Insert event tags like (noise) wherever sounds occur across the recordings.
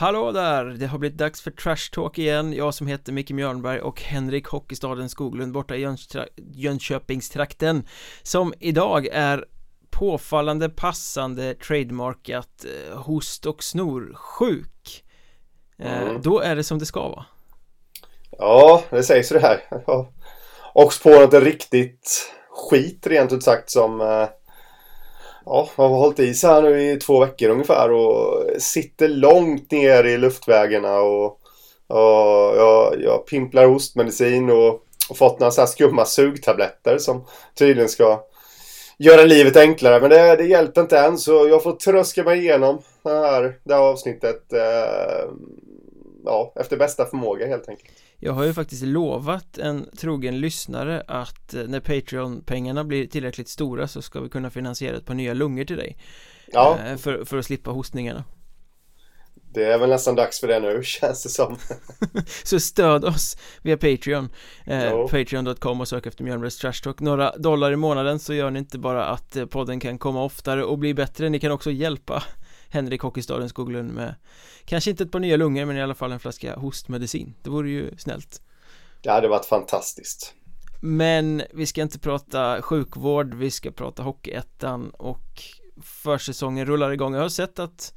Hallå där! Det har blivit dags för Trash Talk igen. Jag som heter Micke Mjörnberg och Henrik Hockeystaden Skoglund borta i Jönköpingstrakten Som idag är påfallande passande trademarkat eh, host och snorsjuk. Eh, mm. Då är det som det ska vara Ja, det sägs det här. (laughs) Och spårat en riktigt skit rent ut sagt som eh, ja, jag har hållit i sig här nu i två veckor ungefär och sitter långt ner i luftvägarna och, och jag, jag pimplar hostmedicin och, och fått några så här skumma sugtabletter som tydligen ska göra livet enklare. Men det, det hjälper inte än så jag får tröska mig igenom det här, det här avsnittet eh, ja, efter bästa förmåga helt enkelt. Jag har ju faktiskt lovat en trogen lyssnare att eh, när Patreon-pengarna blir tillräckligt stora så ska vi kunna finansiera ett par nya lungor till dig. Ja. Eh, för, för att slippa hostningarna. Det är väl nästan dags för det nu, (laughs) känns det som. (laughs) Så stöd oss via Patreon. Eh, Patreon.com och sök efter Mjölnbergs Trash Talk. Några dollar i månaden så gör ni inte bara att eh, podden kan komma oftare och bli bättre Ni kan också hjälpa Henrik Hockeystaden Skoglund med Kanske inte ett par nya lungor men i alla fall en flaska hostmedicin. Det vore ju snällt. Det hade varit fantastiskt. Men vi ska inte prata sjukvård Vi ska prata Hockeyettan och Försäsongen rullar igång. Jag har sett att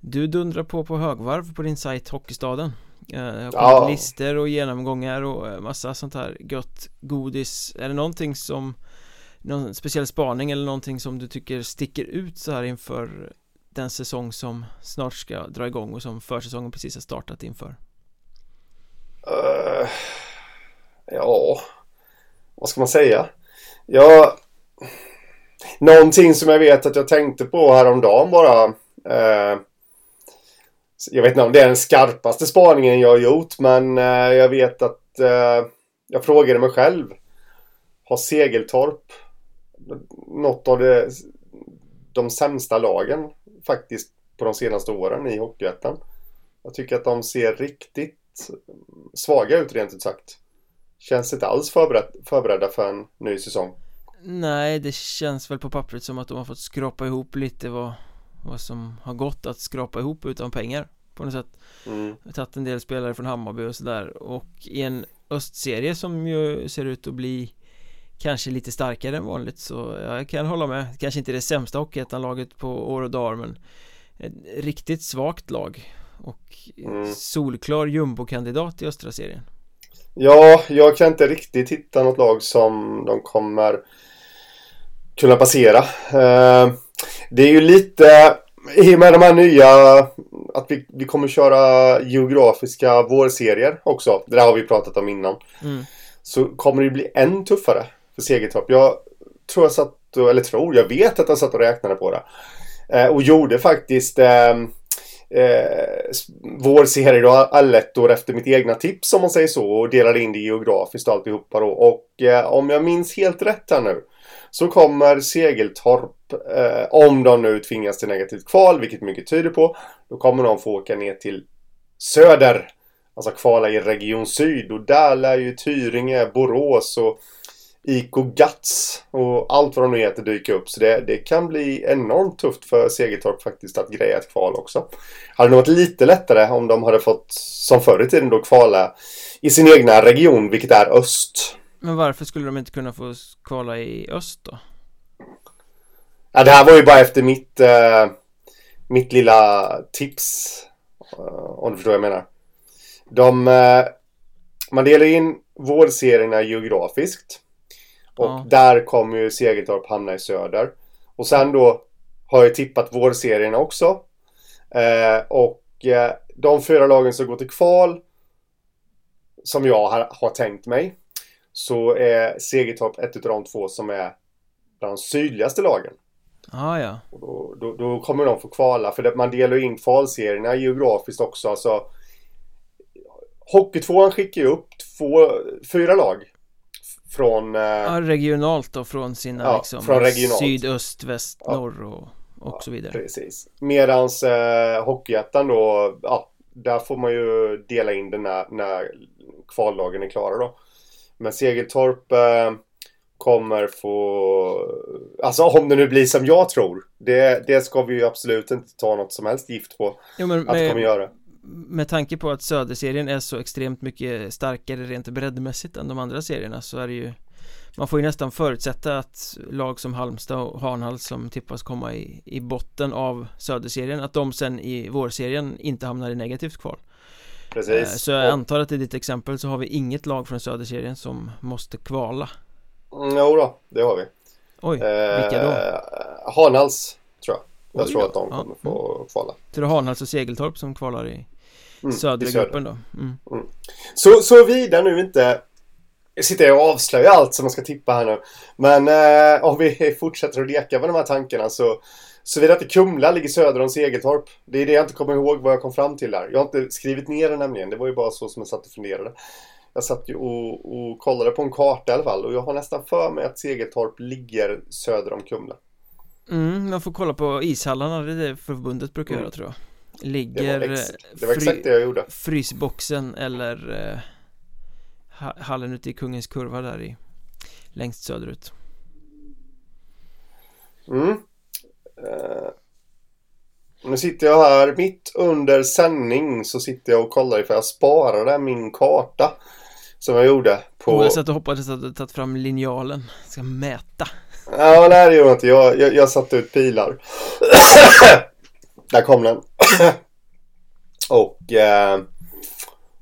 Du dundrar på på högvarv på din sajt Hockeystaden. Eh, Jag ja. listor och genomgångar och eh, massa sånt här gött godis. Är det någonting som någon speciell spaning eller någonting som du tycker sticker ut så här inför den säsong som snart ska dra igång och som försäsongen precis har startat inför? Uh, ja, vad ska man säga? Ja, någonting som jag vet att jag tänkte på häromdagen bara. Uh, jag vet inte om det är den skarpaste spaningen jag har gjort, men uh, jag vet att jag frågade mig själv. Har Segeltorp något av det, de sämsta lagen faktiskt på de senaste åren i Hockeyettan. Jag tycker att de ser riktigt svaga ut rent ut sagt. Känns inte alls förberedd, förberedda för en ny säsong. Nej, det känns väl på pappret som att de har fått skrapa ihop lite vad, vad som har gått att skrapa ihop utan pengar på något sätt. Mm. Tagit en del spelare från Hammarby och sådär och i en östserie som ju ser ut att bli kanske lite starkare än vanligt så jag kan hålla med Kanske inte det sämsta Hockeyettan-laget på år och dagar men ett riktigt svagt lag och mm. solklar jumbo-kandidat i östra serien Ja, jag kan inte riktigt hitta något lag som de kommer kunna passera eh, Det är ju lite i och med de här nya att vi, vi kommer köra geografiska vårserier också. Det där har vi pratat om innan. Mm. Så kommer det bli än tuffare segertopp. Jag tror jag satt, eller tror, jag vet att jag satt och räknade på det. Eh, och gjorde faktiskt ehm, eh, eh, vår serie då allettor efter mitt egna tips om man säger så och delade in det geografiskt och alltihopa då. Och eh, om jag minns helt rätt här nu så kommer Segeltorp, eh, om de nu tvingas till negativt kval, vilket mycket tyder på, då kommer de få åka ner till söder. Alltså kvala i Region Syd och där lär ju Tyringe, Borås och IK Guts och allt vad de nu heter dyka upp. Så det, det kan bli enormt tufft för Segertorp faktiskt att greja ett kval också. Hade nog varit lite lättare om de hade fått, som förr i tiden då, kvala i sin egna region, vilket är öst. Men varför skulle de inte kunna få kvala i öst då? Ja, det här var ju bara efter mitt, eh, mitt lilla tips. Eh, om du förstår vad jag menar. De, eh, man delar in vårdserierna geografiskt. Och ja. där kommer ju Segeltorp hamna i söder. Och sen då har jag tippat vårserierna också. Eh, och eh, de fyra lagen som går till kval som jag har, har tänkt mig så är Segeltorp ett av de två som är bland de sydligaste lagen. Ah, ja. Och då, då, då, kommer de få kvala för det, man delar ju in kvalserierna geografiskt också. Alltså, Hockeytvåan skickar ju upp två, fyra lag från... Eh, ja, regionalt då från sina ja, liksom från regionalt. sydöst, väst, ja. norr och, och så vidare. Precis. Medans eh, Hockeyettan då, ja, där får man ju dela in det när, när kvallagen är klara då. Men Segeltorp eh, kommer få... Alltså om det nu blir som jag tror. Det, det ska vi ju absolut inte ta något som helst gift på. Jo, men att med, kommer göra. Med tanke på att Söderserien är så extremt mycket starkare rent breddmässigt än de andra serierna så är det ju man får ju nästan förutsätta att lag som Halmstad och Hanhall som tippas komma i, i botten av Söderserien att de sen i vårserien inte hamnar i negativt kval Precis. Eh, så jag antar att i ditt exempel så har vi inget lag från Söderserien som måste kvala Mm, jo då, det har vi. Oj, vilka då? Eh, Hanhals, jag. Oj tror då. att de Ja. kommer få kvala. Så är Hanhals och Segeltorp som kvalar i Mm, södra i gruppen då mm. Så, så vida nu inte sitter jag och avslöjar allt som man ska tippa här nu. Men eh, om vi (laughs) fortsätter att leka med de här tankarna så Såvida inte Kumla ligger söder om Segeltorp. Det är det jag inte kommer ihåg vad jag kom fram till där. Jag har inte skrivit ner det nämligen. Det var ju bara så som jag satt och funderade. Jag satt ju och, och kollade på en karta i alla fall. Och jag har nästan för mig att Segeltorp ligger söder om Kumla. Mm, man får kolla på ishallarna, det är det förbundet brukar Mm. göra tror jag Det Ligger var, ex, eh, det var exakt det jag gjorde. Frysboxen eller eh, ha- hallen ute i Kungens Kurva där i längst söderut Mm. Eh, nu sitter jag här mitt under sändning så sitter jag och kollar ifall jag sparade min karta som jag gjorde på... Och jag satt och hoppades att du tagit fram linjalen Ska mäta Ja, nej det gjorde jag inte. Jag, jag, jag satte ut pilar. Där kom den. och... Eh,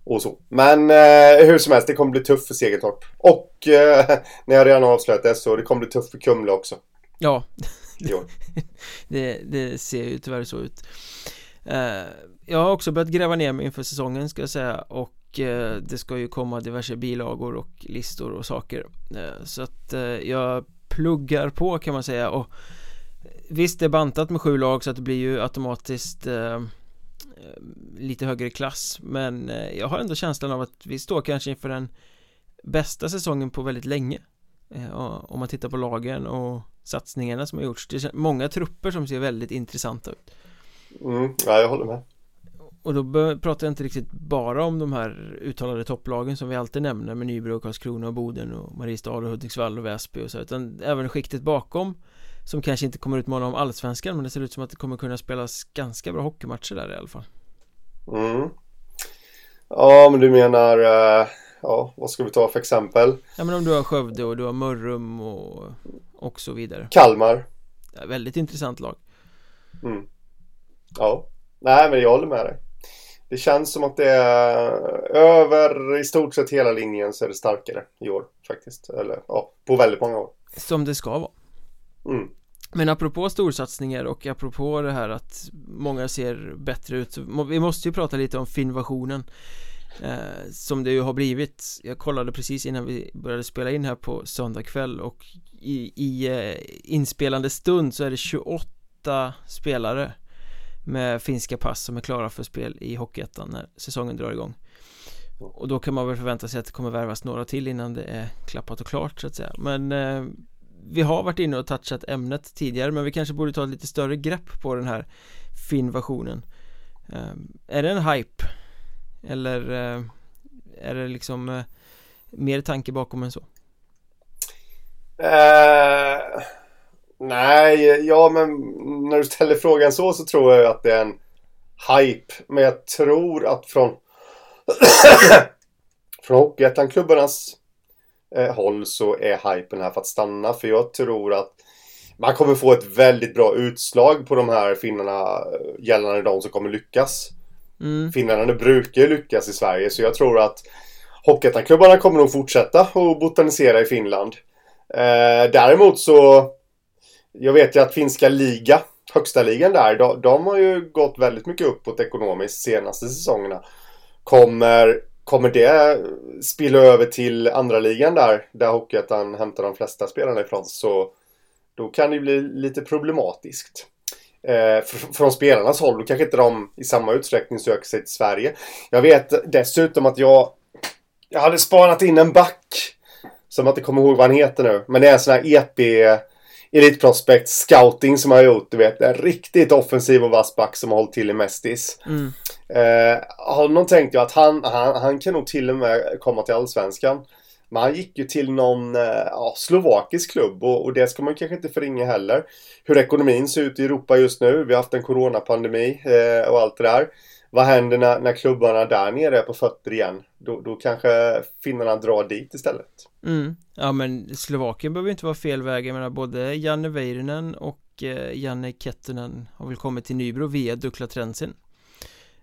och så. Men eh, hur som helst, det kommer bli tufft för Segeltorp. Och eh, när jag redan har avslöjat det så det kommer bli tufft för Kumla också. Ja, (laughs) det, det ser ju tyvärr så ut eh, Jag har också börjat gräva ner mig inför säsongen ska jag säga och eh, det ska ju komma diverse bilagor och listor och saker eh, Så att eh, jag pluggar på kan man säga. Och Visst det är bantat med sju lag så att det blir ju automatiskt eh, eh lite högre klass. Men eh, jag har ändå känslan av att vi står kanske inför den bästa säsongen på väldigt länge eh, om man tittar på lagen och satsningarna som har gjorts. Det är många trupper som ser väldigt intressanta ut. Mm, ja, jag håller med och då pratar jag inte riktigt bara om de här uttalade topplagen som vi alltid nämner med Nybro, och Karlskrona och Boden och Mariestad och Hudiksvall och Väsby och så utan även skiktet bakom som kanske inte kommer utmana om allsvenskan men det ser ut som att det kommer kunna spelas ganska bra hockeymatcher där i alla fall Mm. Ja, men du menar... eh, ja, vad ska vi ta för exempel? Ja men om du har Skövde och du har Mörrum och, och så vidare Kalmar. ja, Väldigt intressant lag Mm. Ja. Nej, men jag håller med dig. Det känns som att det är över i stort sett hela linjen så är det starkare i år faktiskt. Eller ja, på väldigt många år. Som det ska vara Mm. Men apropå storsatsningar och apropå det här att många ser bättre ut Vi måste ju prata lite om finvasionen eh, Som det ju har blivit Jag kollade precis innan vi började spela in här på söndag kväll och i, i eh, inspelande stund så är det 28 spelare med finska pass som är klara för spel i Hockeyettan när säsongen drar igång och då kan man väl förvänta sig att det kommer värvas några till innan det är klappat och klart så att säga Men eh, vi har varit inne och touchat ämnet tidigare men vi kanske borde ta ett lite större grepp på den här Finn-versionen eh, Är det en hype? Eller eh, är det liksom eh, mer tanke bakom än så? Uh nej, ja men när du ställer frågan så så tror jag att det är en hype. Men jag tror att från (coughs) från Hockeyettan-klubbarnas eh, håll så är hypen här för att stanna. För jag tror att man kommer få ett väldigt bra utslag på de här finnarna eh, gällande de som kommer lyckas. Mm, Finnarna brukar ju lyckas i Sverige så jag tror att Hockeyettan-klubbarna kommer nog fortsätta att botanisera i Finland. Eh, däremot så jag vet ju att finska liga Högsta ligan där, de, de har ju gått väldigt mycket uppåt ekonomiskt senaste säsongerna. Kommer, kommer det spilla över till andra ligan där, där Hockeyettan hämtar de flesta spelarna ifrån, så då kan det bli lite problematiskt. Eh, från spelarnas håll, då kanske inte de i samma utsträckning söker sig till Sverige. Jag vet dessutom att jag Jag hade spanat in en back Som jag inte kommer ihåg vad han heter nu Men det är en sån här EP Elite Prospect Scouting som har gjort, du vet, en riktigt offensiv och vass back som har hållit till i Mestis. mm, Eh, honom tänkte jag att han, han, han kan nog till och med komma till Allsvenskan. Men han gick ju till någon eh, ja, slovakisk klubb och, och det ska man kanske inte förringa heller. Hur ekonomin ser ut i Europa just nu. Vi har haft en coronapandemi eh, och allt det där. Vad händer när, när klubbarna där nere är på fötter igen? Då, då kanske finnarna drar dit istället. Mm. Ja men Slovakien behöver inte vara fel väg. Jag menar både Janne Väyrynen och eh, Janne Kettunen har väl kommit till Nybro via Dukla Trensin.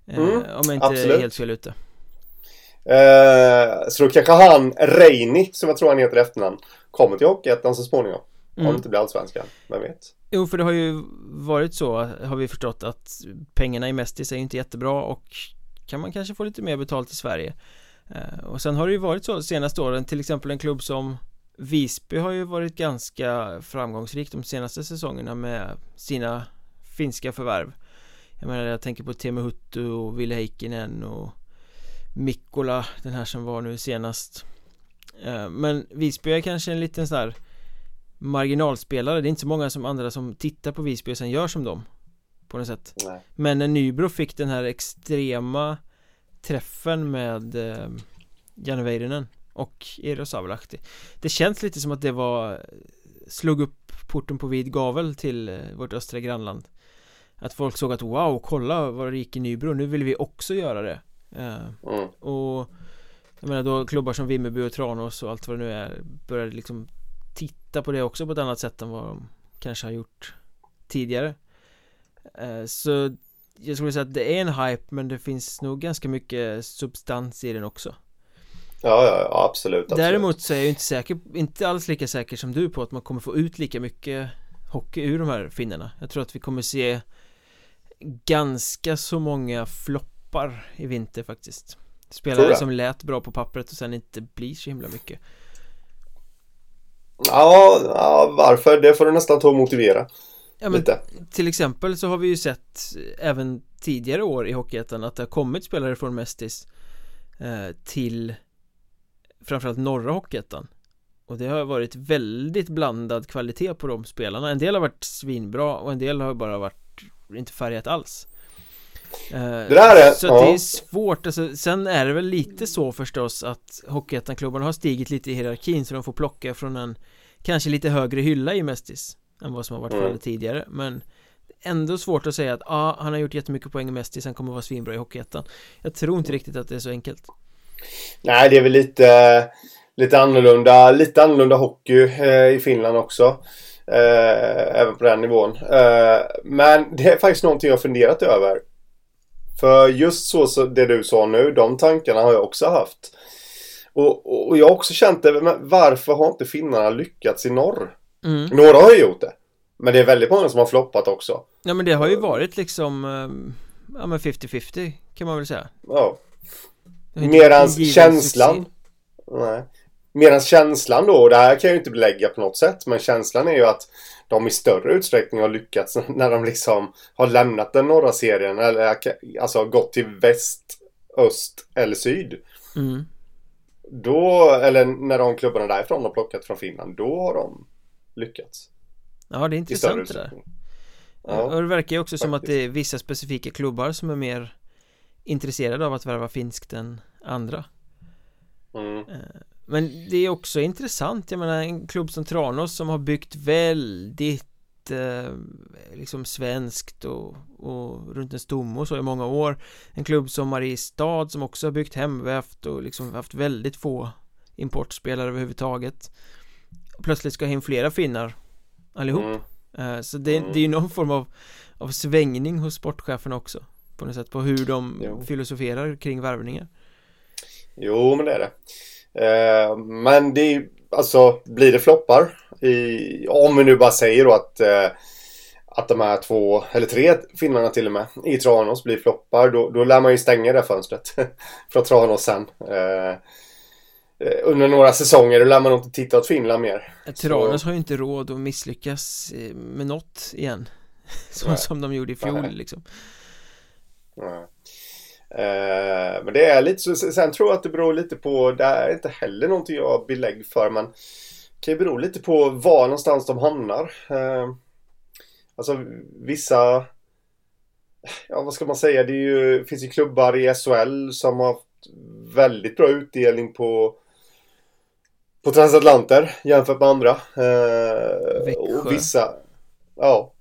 Eh, mm, om jag inte absolut. är helt fel ute. Eh, så då kanske han, Reini, som jag tror han heter i efternamn, kommer till Hockeyettan så småningom. Mm. Om det inte blir Allsvenskan, vem vet? Jo, för det har ju varit så, har vi förstått, att pengarna i Mestis är ju inte jättebra och kan man kanske få lite mer betalt i Sverige. Eh, och sen har det ju varit så de senaste åren, till exempel en klubb som Visby har ju varit ganska framgångsrik de senaste säsongerna med sina finska förvärv. Jag menar, jag tänker på Teemu Huttu och Ville Heikkinen och Mikkola, den här som var nu senast eh, Men Visby är kanske en liten sån här marginalspelare Det är inte så många som andra som tittar på Visby och sen gör som dem På något sätt Nej. Men när Nybro fick den här extrema träffen med eh, Janne Väyrynen och Eero Savelahti Det känns lite som att det var Slog upp porten på vid gavel till eh, vårt östra grannland Att folk såg att wow, kolla vad det gick i Nybro, nu vill vi också göra det Eh, mm. Och jag menar då klubbar som Vimmerby och Tranås och allt vad det nu är började liksom titta på det också på ett annat sätt än vad de kanske har gjort tidigare. Eh, Så jag skulle säga att det är en hype men det finns nog ganska mycket substans i den också. Ja, ja, ja absolut, absolut. Däremot så är jag inte säker, inte alls lika säker som du på att man kommer få ut lika mycket hockey ur de här finnarna. Jag tror att vi kommer se ganska så många flopp floppar i vinter faktiskt. Spelare som lät bra på pappret och sen inte blir så himla mycket Ja, ja varför? Det får du nästan ta och motivera Ja men Lite. till exempel så har vi ju sett även tidigare år i Hockeyettan att det har kommit spelare från Mestis eh, till framförallt norra Hockeyettan och det har varit väldigt blandad kvalitet på de spelarna En del har varit svinbra och en del har bara varit inte färgat alls Eh, det där är, så ja. det är svårt, alltså, sen är det väl lite så förstås att Hockeyettan-klubbarna har stigit lite i hierarkin så de får plocka från en kanske lite högre hylla i Mestis än vad som har varit mm. fallet tidigare. Men ändå svårt att säga att ah, han har gjort jättemycket poäng i Mestis, han kommer vara svinbra i Hockeyettan. Jag tror inte riktigt att det är så enkelt. Nej, det är väl lite lite annorlunda, lite annorlunda hockey eh, i Finland också eh, även på den nivån. Eh, men det är faktiskt någonting jag funderat över för just så, så det du sa nu, de tankarna har jag också haft. Och, och jag har också känt det, men varför har inte finnarna lyckats i norr? Mm. Några har ju gjort det. Men det är väldigt många som har floppat också. Ja men det har ju varit liksom, ehm, ja men 50-50 kan man väl säga. Ja. Medans känslan. Nej. Medans känslan då, det här kan jag ju inte belägga på något sätt, men känslan är ju att de i större utsträckning har lyckats (laughs) när de liksom har lämnat den norra serien eller alltså gått till väst, öst eller syd. Mm. Då, eller när de klubbarna därifrån har plockat från Finland, då har de lyckats. Ja, det är intressant det där. Ja. Och det verkar ju också Faktiskt. som att det är vissa specifika klubbar som är mer intresserade av att värva finskt än andra. Mm. Men det är också intressant, jag menar en klubb som Tranås som har byggt väldigt eh, liksom svenskt och, och runt en stomme och så i många år En klubb som Mariestad som också har byggt hemvävt och liksom haft väldigt få importspelare överhuvudtaget Plötsligt ska in flera finnar allihop mm. eh, Så det, mm. det är ju någon form av, av svängning hos sportcheferna också På något sätt på hur de jo. filosoferar kring värvningar Jo men det är det Eh, men det är alltså, blir det floppar i, om vi nu bara säger då att eh, att de här två, eller tre filmerna till och med, i Tranås blir floppar, då, då lär man ju stänga det fönstret (laughs) från Tranås sen. Eh, eh, under några säsonger, då lär man inte titta åt Finland mer. Tranås har ju inte råd att misslyckas med något igen. (laughs) Så som de gjorde i fjol Nej. liksom. Nej. Eh, men det är lite så. Sen tror jag att det beror lite på, det är inte heller någonting jag har belägg för men det kan ju bero lite på var någonstans de hamnar. Eh, alltså vissa, ja vad ska man säga, det ju, finns ju klubbar i SHL som har haft väldigt bra utdelning på på transatlanter jämfört med andra. Eh, och vissa, ja.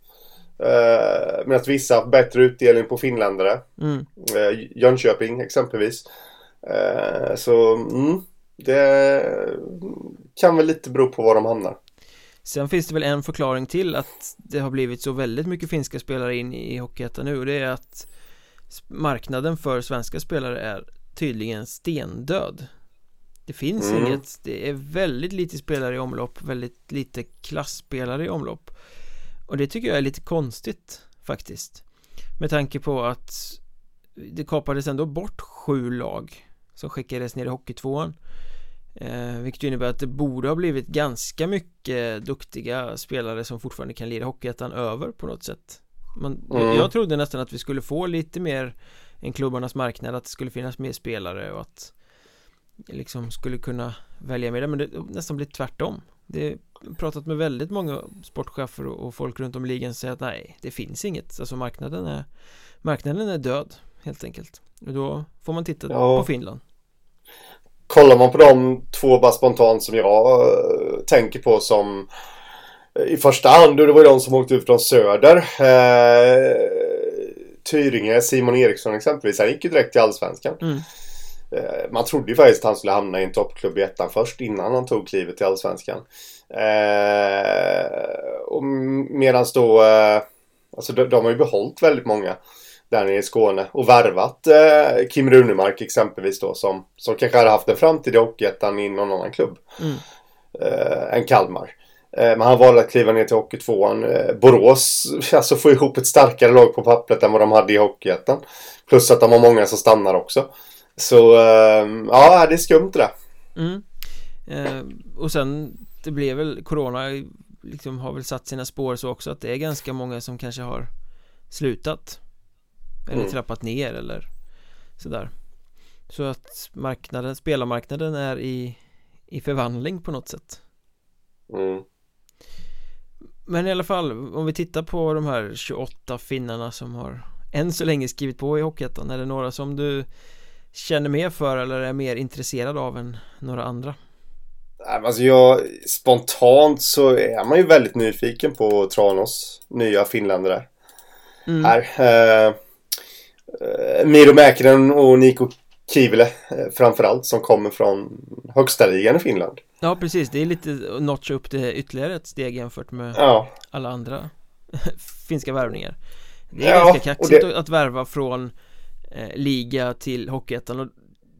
Eh, Medan vissa har bättre utdelning på finländare. mm. Eh, Jönköping exempelvis. Eh, så mm, det kan väl lite bero på var de hamnar. Sen finns det väl en förklaring till att det har blivit så väldigt mycket finska spelare in i Hockeyettan nu och det är att marknaden för svenska spelare är tydligen stendöd Det finns Mm. inget, det är väldigt lite spelare i omlopp, väldigt lite klassspelare i omlopp Och det tycker jag är lite konstigt faktiskt. Med tanke på att det kapades ändå bort sju lag som skickades ner i Hockeytvåan eh, Vilket innebär att det borde ha blivit ganska mycket duktiga spelare som fortfarande kan lira Hockeyettan över på något sätt. Man, Mm. Jag trodde nästan att vi skulle få lite mer en klubbarnas marknad, att det skulle finnas mer spelare och att liksom skulle kunna välja med det, men det har nästan blivit tvärtom. Det pratat med väldigt många sportchefer och folk runt om i ligan säger att nej, det finns inget, alltså marknaden är marknaden är död helt enkelt och då får man titta Ja. på Finland Kollar man på de två bara spontant som jag eh, tänker på som eh, i första hand, och det var ju de som åkte ut från söder. Eh, Tyringe, Simon Eriksson exempelvis, han gick ju direkt till Allsvenskan. mm. Eh, man trodde ju faktiskt att han skulle hamna i en toppklubb i ettan först innan han tog klivet till Allsvenskan. Eh, och medans då, eh, alltså de, de har ju behållit väldigt många där nere i Skåne och värvat eh, Kim Runemark exempelvis då som, som kanske hade haft en framtid i Hockeyettan i någon annan klubb Mm. eh, än Kalmar. Eh, men han valde att kliva ner till Hockeytvåan. Eh, Borås, (laughs) alltså få ihop ett starkare lag på pappret än vad de hade i Hockeyettan. Plus att de har många som stannar också. Så eh, ja, det är skumt det där. Mm. Eh, och sen det blev väl Corona liksom har väl satt sina spår så också att det är ganska många som kanske har slutat eller Mm. trappat ner eller sådär så att marknaden, spelarmarknaden är i i förvandling på något sätt Mm. men i alla fall om vi tittar på de här 28 finnarna som har än så länge skrivit på i Hockeyettan är det några som du känner mer för eller är mer intresserad av än några andra? Alltså jag, spontant så är man ju väldigt nyfiken på Tranås nya finländare Mm. här. Eh, eh, Miro Mäkinen och Niko Kivile eh, framförallt som kommer från högsta ligan i Finland. Ja precis, det är lite att notcha upp det ytterligare ett steg jämfört med Ja, alla andra (laughs) finska värvningar Det är Ja, ganska kaxigt det- att värva från liga till Hockeyettan och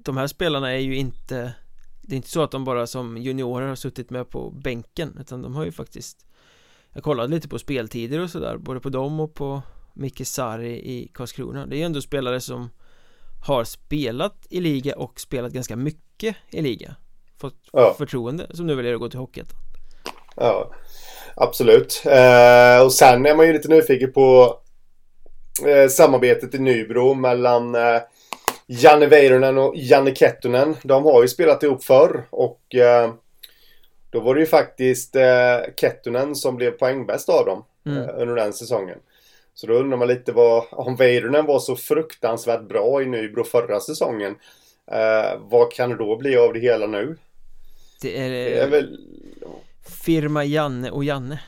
de här spelarna är ju inte Det är inte så att de bara som juniorer har suttit med på bänken utan de har ju faktiskt Jag kollade lite på speltider och sådär både på dem och på Micke Sari i Karlskrona Det är ju ändå spelare som har spelat i liga och spelat ganska mycket i liga Fått Ja. förtroende som nu väljer att gå till Hockeyettan ja absolut. Eh, och sen är man ju lite nyfiken på eh, samarbetet i Nybro mellan eh, Janne Väyrynen och Janne Kettunen. De har ju spelat ihop förr och eh, då var det ju faktiskt eh, Kettunen som blev poängbäst av dem Mm. eh, under den säsongen. Så då undrar man lite vad, om Väyrynen var så fruktansvärt bra i Nybro förra säsongen. Eh, vad kan det då bli av det hela nu? Det är, Det är väl... firma Janne och Janne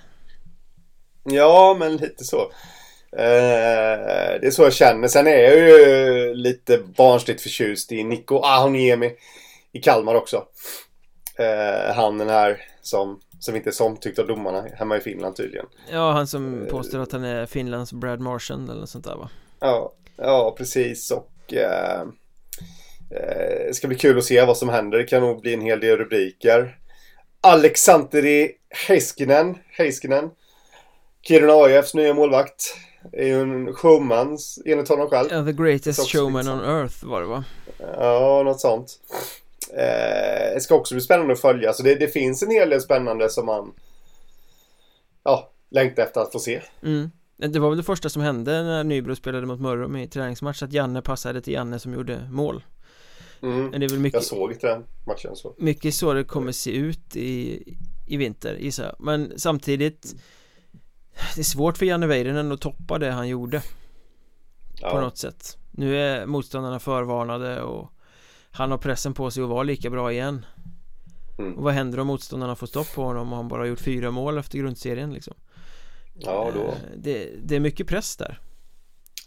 Ja, men lite så. Eh, det är så jag känner. Sen är jag ju lite barnsligt förtjust i Niko Ahoniemi i Kalmar också. Eh, han den här som, som inte är så omtyckt av domarna hemma i Finland tydligen. Ja, han som påstår att han är Finlands Brad Marchand eller sånt där va? Ja, ja precis. Och eh, eh, det ska bli kul att se vad som händer. Det kan nog bli en hel del rubriker. Alexanteri Heiskinen, Heiskinen Kiruna AIFs nya målvakt. Är ju en showman enligt honom själv. Ja, the greatest showman liksom- on earth var det va? Ja, något sånt. Eh, det ska också bli spännande att följa. Så det, det finns en hel del spännande som man ja, längtar efter att få se. Mm. Det var väl det första som hände när Nybro spelade mot Mörrum i träningsmatch att Janne passade till Janne som gjorde mål Mm. Men det är väl Jag mycket, såg inte den matchen så. mycket så det kommer se ut i, i vinter gissar jag Men samtidigt Det är svårt för Janne Väyrynen att toppa det han gjorde på Ja. något sätt Nu är motståndarna förvarnade och Han har pressen på sig att vara lika bra igen Mm. Och vad händer om motståndarna får stopp på honom och han bara har gjort fyra mål efter grundserien liksom Ja, då. det, det är mycket press där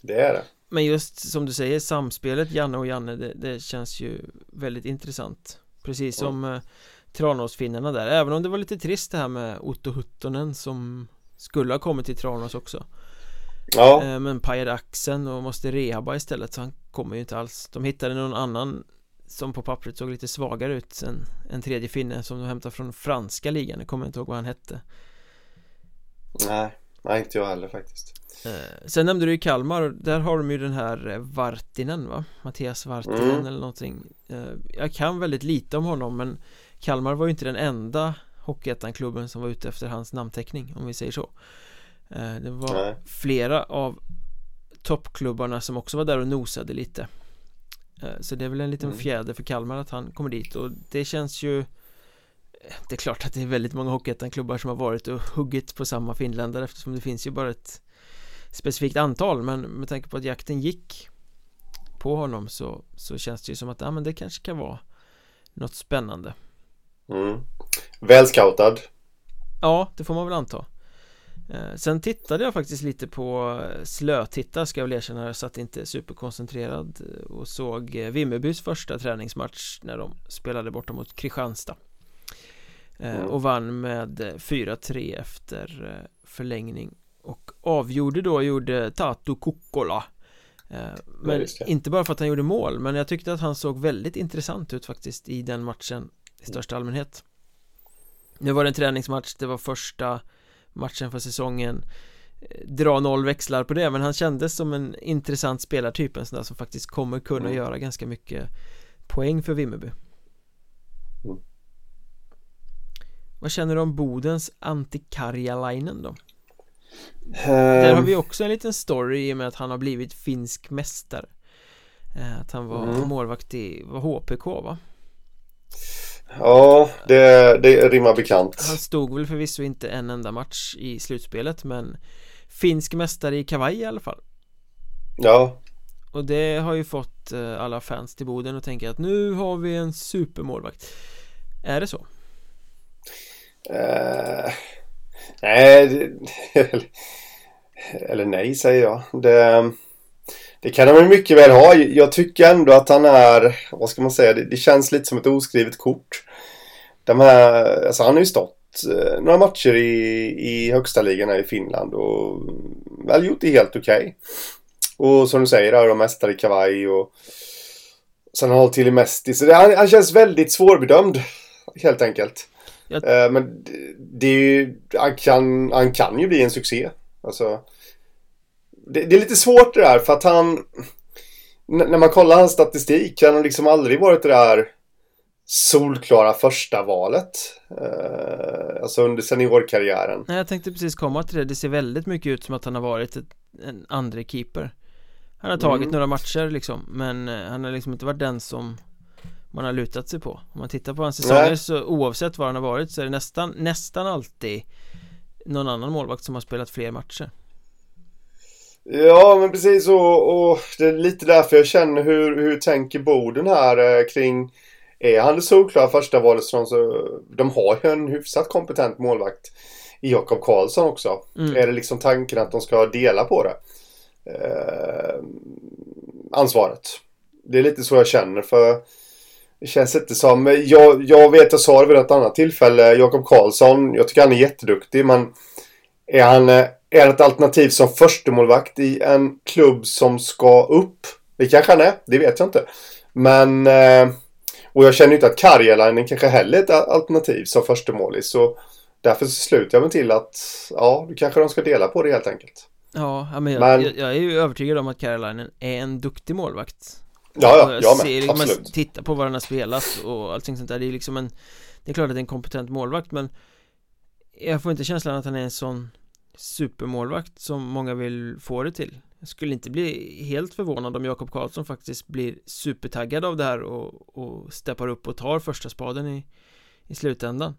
Det är det. Men just som du säger, samspelet Janne och Janne, det, det känns ju väldigt intressant Precis som mm. Tranåsfinnarna där, även om det var lite trist det här med Otto Huttonen som skulle ha kommit till Tranås också Ja. Eh, men pajade axeln och måste rehabba istället så han kommer ju inte alls De hittade någon annan som på pappret såg lite svagare ut än en tredje finne som de hämtade från franska ligan, jag kommer inte ihåg vad han hette Nej, nej inte jag heller faktiskt eh, Sen nämnde du ju Kalmar, där har de ju den här eh, Vartinen va? Mattias Vartinen mm. eller någonting Jag kan väldigt lite om honom men Kalmar var ju inte den enda Hockeyettan-klubben som var ute efter hans namnteckning om vi säger så. Det var Nej. flera av toppklubbarna som också var där och nosade lite. Eh, så det är väl en liten mm. fjäder för Kalmar att han kommer dit. Och det känns ju Det är klart att det är väldigt många Hockeyettan-klubbar som har varit och huggit på samma finländare eftersom det finns ju bara ett specifikt antal. Men med tanke på att jakten gick på honom så, så känns det ju som att ja, men det kanske kan vara något spännande mm. Välscoutad. Ja, det får man väl anta. Eh, sen tittade jag faktiskt lite på eh, slötitta ska jag väl erkänna. Jag satt inte superkoncentrerad eh, och såg Vimmerbys första träningsmatch när de spelade borta mot Kristianstad. Mm. Och vann med 4-3 efter förlängning. Och avgjorde då, gjorde Tatu Kukkola Men inte bara för att han gjorde mål Men jag tyckte att han såg väldigt intressant ut faktiskt i den matchen I största allmänhet Nu var det en träningsmatch, det var första matchen för säsongen eh, dra noll växlar på det men han kändes som en intressant spelartyp en sån där som faktiskt kommer kunna mm. göra ganska mycket poäng för Vimmerby mm. Vad känner du om Bodens Antikarjalainen då? Där har vi också en liten story i och med att han har blivit finsk mästare eh, Att han var mm. målvakt i, var HPK va? Ja, det, det rimmar bekant. Han stod väl förvisso inte en enda match i slutspelet men Finsk mästare i kavaj i alla fall. Ja. Och det har ju fått eh, alla fans till Boden att tänka att nu har vi en supermålvakt. Är det så? (laughs) Uh, nej Eller nej säger jag. Det det kan han mycket väl ha. Jag tycker ändå att han är, vad ska man säga, det, det känns lite som ett oskrivet kort. De här, alltså han har ju stått eh, några matcher i, i högsta ligan här i Finland och väl gjort det helt okej. Okay. Och som du säger, är de mästare i kavaj och sen har han hållit till i Mesti. Så det, han, han, känns väldigt svårbedömd, helt enkelt. Jag... Eh, men det är ju, han kan, han kan ju bli en succé. Alltså, det, det, är lite svårt det där för att han... När man kollar hans statistik, han har liksom aldrig varit det där solklara första valet. Eh, alltså under seniorkarriären. Nej, jag tänkte precis komma till det. Det ser väldigt mycket ut som att han har varit ett, en andra keeper. Han har tagit mm. några matcher liksom, men eh, han har liksom inte varit den som man har lutat sig på. Om man tittar på hans säsonger Nej. så oavsett var han har varit så är det nästan, nästan alltid någon annan målvakt som har spelat fler matcher. Ja, men precis och, och det är lite därför jag känner hur, hur tänker Boden här eh, kring är han det solklara första valet så de har ju en hyfsat kompetent målvakt i Jakob Karlsson också. Mm. Är det liksom tanken att de ska dela på det? Eh, ansvaret. Det är lite så jag känner för det känns inte som... Jag, jag vet, jag sa det vid ett annat tillfälle, Jakob Karlsson, jag tycker han är jätteduktig men är han eh, är ett alternativ som förstemålvakt i en klubb som ska upp. Det kanske han är, det vet jag inte. Men... Eh, och jag känner inte att Karjalainen kanske heller är ett alternativ som förstemålis. Så därför slutar jag mig till att ja, då kanske de ska dela på det helt enkelt. Ja, men jag, men, jag, jag är ju övertygad om att Karjalainen är en duktig målvakt. Ja, ja, jag, jag med, ser, absolut. Man tittar på vad han har spelat och allting sånt där. Det är liksom en... Det är klart att det är en kompetent målvakt men jag får inte känslan att han är en sån supermålvakt som många vill få det till. Jag skulle inte bli helt förvånad om Jakob Karlsson faktiskt blir supertaggad av det här och, och steppar upp och tar första spaden i, i slutändan.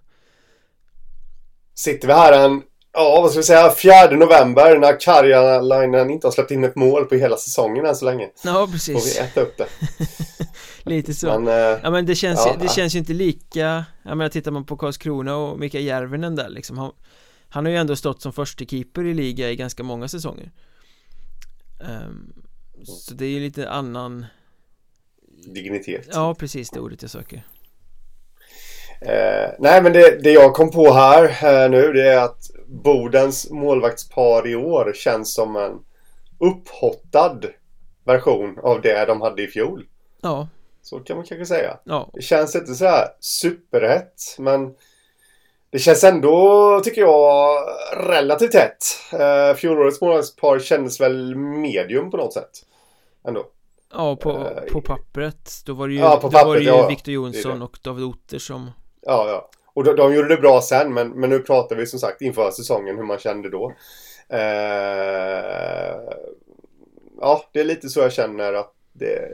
Sitter vi här en, ja vad ska vi säga, 4 november när Karjalainen inte har släppt in ett mål på hela säsongen än så länge? Ja precis. Får vi äta upp det? (laughs) Lite så. Men, äh, Ja men det känns, ja, det känns ju inte lika Jag menar tittar man på Karlskrona och Mikael Järvinen där liksom Han har ju ändå stått som första keeper i liga i ganska många säsonger. Um, Så det är ju lite annan Dignitet. Ja precis det ordet jag söker. Eh, Nej men det, det, jag kom på här eh, nu det är att Bodens målvaktspar i år känns som en upphottad version av det de hade i fjol. Ja. Så kan man kanske säga. Ja. Det känns inte så här superhett men det känns ändå, tycker jag, relativt tätt. Uh, fjolårets målvaktspar kändes väl medium på något sätt. Ändå. Ja, på, uh, på pappret. Då var det ju, ja, på pappret, då var det ju ja, Victor Jonsson och David Otter som... Ja, ja. Och de, de gjorde det bra sen, men, men nu pratar vi som sagt inför säsongen hur man kände då. Uh, ja, det är lite så jag känner att det,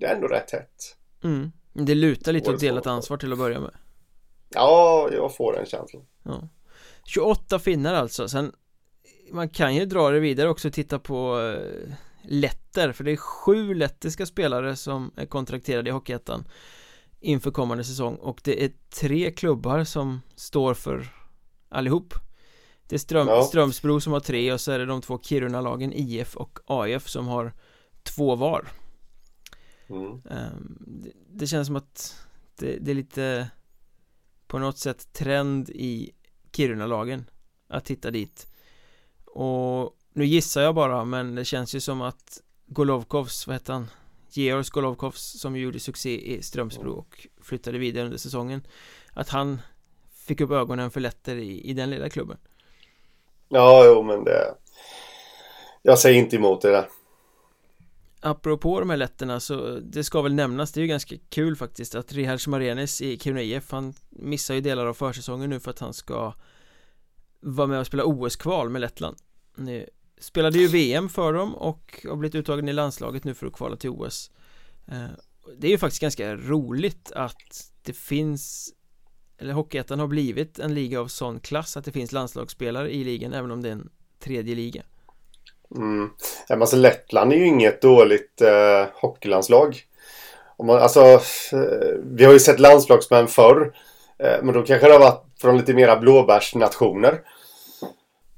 det är ändå rätt tätt. Mm. Det lutar lite åt delat ansvar till att börja med. Ja, jag får den känslan ja. 28 finnar alltså, sen Man kan ju dra det vidare också och titta på uh, Letter, för det är sju lettiska spelare som är kontrakterade i Hockeyettan Inför kommande säsong och det är tre klubbar som står för allihop Det är Ström, ja. Strömsbro som har tre och så är det de två Kiruna-lagen IF och AIF som har två var mm. um, det, det, känns som att det, det är lite på något sätt trend i Kiruna-lagen att titta dit. Och nu gissar jag bara men det känns ju som att Golovkovs, vad heter han? Georg Golovkovs som gjorde succé i Strömsbro och flyttade vidare under säsongen att han fick upp ögonen för Letter i, i den lilla klubben. Ja, jo men det Jag säger inte emot det där Apropå de här letterna så det ska väl nämnas, det är ju ganska kul faktiskt att Rihard Marenis i Kiruna IF han missar ju delar av försäsongen nu för att han ska vara med och spela OS-kval med Lettland. Nu Spelade ju VM för dem och har blivit uttagen i landslaget nu för att kvala till OS eh, Det är ju faktiskt ganska roligt att det finns Eller Hockeyettan har blivit en liga av sån klass att det finns landslagsspelare i ligan även om det är en tredje liga. Mm. Alltså Lettland är ju inget dåligt eh, hockeylandslag. Om man, alltså, eh, vi har ju sett landslagsmän förr. Eh, men då kanske det har varit från lite mera blåbärsnationer.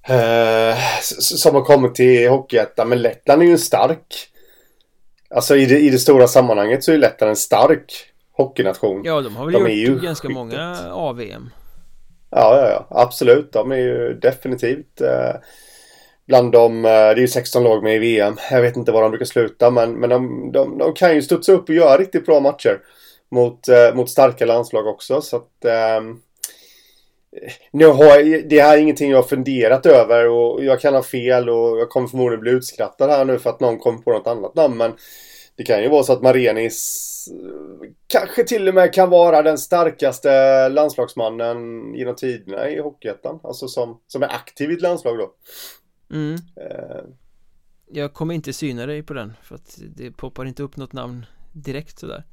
Eh, som har kommit till Hockeyettan. Men Lettland är ju en stark. Alltså i det, i det stora sammanhanget så är Lettland en stark hockeynation. Ja, de har väl de gjort ganska skittet. många AVM. Ja, ja, ja, absolut. De är ju definitivt eh, bland de, eh, det är ju 16 lag med i VM. Jag vet inte var de brukar sluta men, men de, de, de kan ju studsa upp och göra riktigt bra matcher. Mot, eh, mot starka landslag också så att eh, nu har jag, det här är ingenting jag har funderat över och jag kan ha fel och jag kommer förmodligen bli utskrattad här nu för att någon kommer på något annat namn men det kan ju vara så att Marenis eh, kanske till och med kan vara den starkaste landslagsmannen genom tiderna i Hockeyettan. Alltså som, som är aktiv i ett landslag då. Mm. Uh, jag kommer inte syna dig på den för att det poppar inte upp något namn direkt sådär.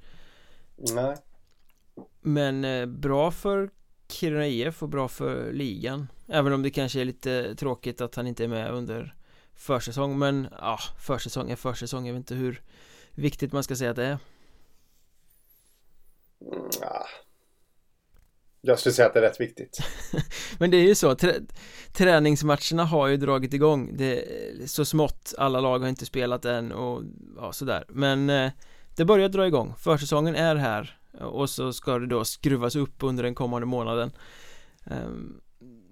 Nej. Men eh, bra för Kiruna IF och bra för ligan. Även om det kanske är lite tråkigt att han inte är med under försäsong men ja, försäsong är försäsong. Jag vet inte hur viktigt man ska säga att det är. Mm. Jag skulle säga att det är rätt viktigt. (laughs) Men det är ju så, trä träningsmatcherna har ju dragit igång. Det är så smått, alla lag har inte spelat än och ja, sådär. Men eh, det börjar dra igång, försäsongen är här och så ska det då skruvas upp under den kommande månaden. Eh,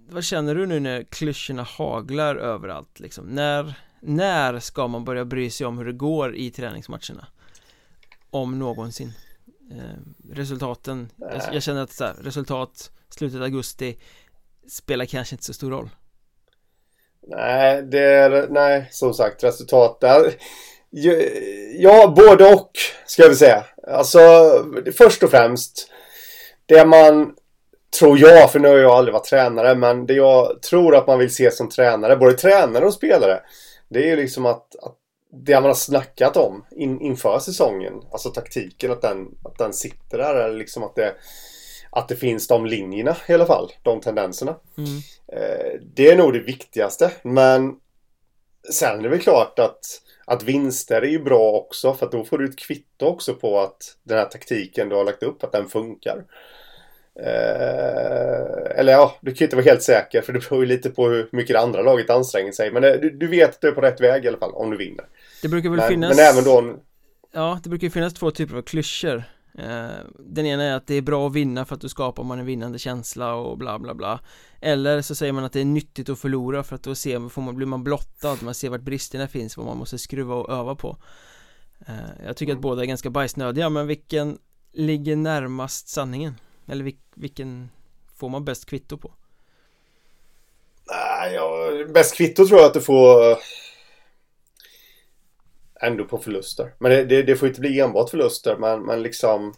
Vad känner du nu när klyschorna haglar överallt liksom? När, när ska man börja bry sig om hur det går i träningsmatcherna? Om någonsin. Resultaten, jag, jag, känner att så här, resultat slutet augusti spelar kanske inte så stor roll Nej, det är, nej, som sagt resultat där Ja, både och ska väl säga. Alltså, först och främst. Det man, tror jag, för nu har jag aldrig varit tränare, men det jag tror att man vill se som tränare, både tränare och spelare. Det är ju liksom att, att det man har snackat om in, inför säsongen, alltså taktiken, att den, att den sitter där. Eller liksom att det, att det finns de linjerna i alla fall, de tendenserna. Mm. Eh, det är nog det viktigaste, men sen är det väl klart att att vinster är ju bra också för då får du ett kvitto också på att den här taktiken du har lagt upp, att den funkar. Eh, eller ja, du kan inte vara helt säker för det beror ju lite på hur mycket det andra laget anstränger sig. Men eh, du, du, vet att du är på rätt väg i alla fall om du vinner. Det brukar väl men, finnas Men även då Ja, det brukar ju finnas två typer av klyschor eh, Den ena är att det är bra att vinna för att då skapar man en vinnande känsla och bla bla bla Eller så säger man att det är nyttigt att förlora för att då ser, får man, blir man blottad, man ser vart bristerna finns, vad man måste skruva och öva på Jag tycker att båda är ganska bajsnödiga, men vilken ligger närmast sanningen? Eller vil, vilken får man bäst kvitto på? Nej, ja, bäst kvitto tror jag att du får ändå på förluster. Men det, det, det får inte bli enbart förluster, men, men liksom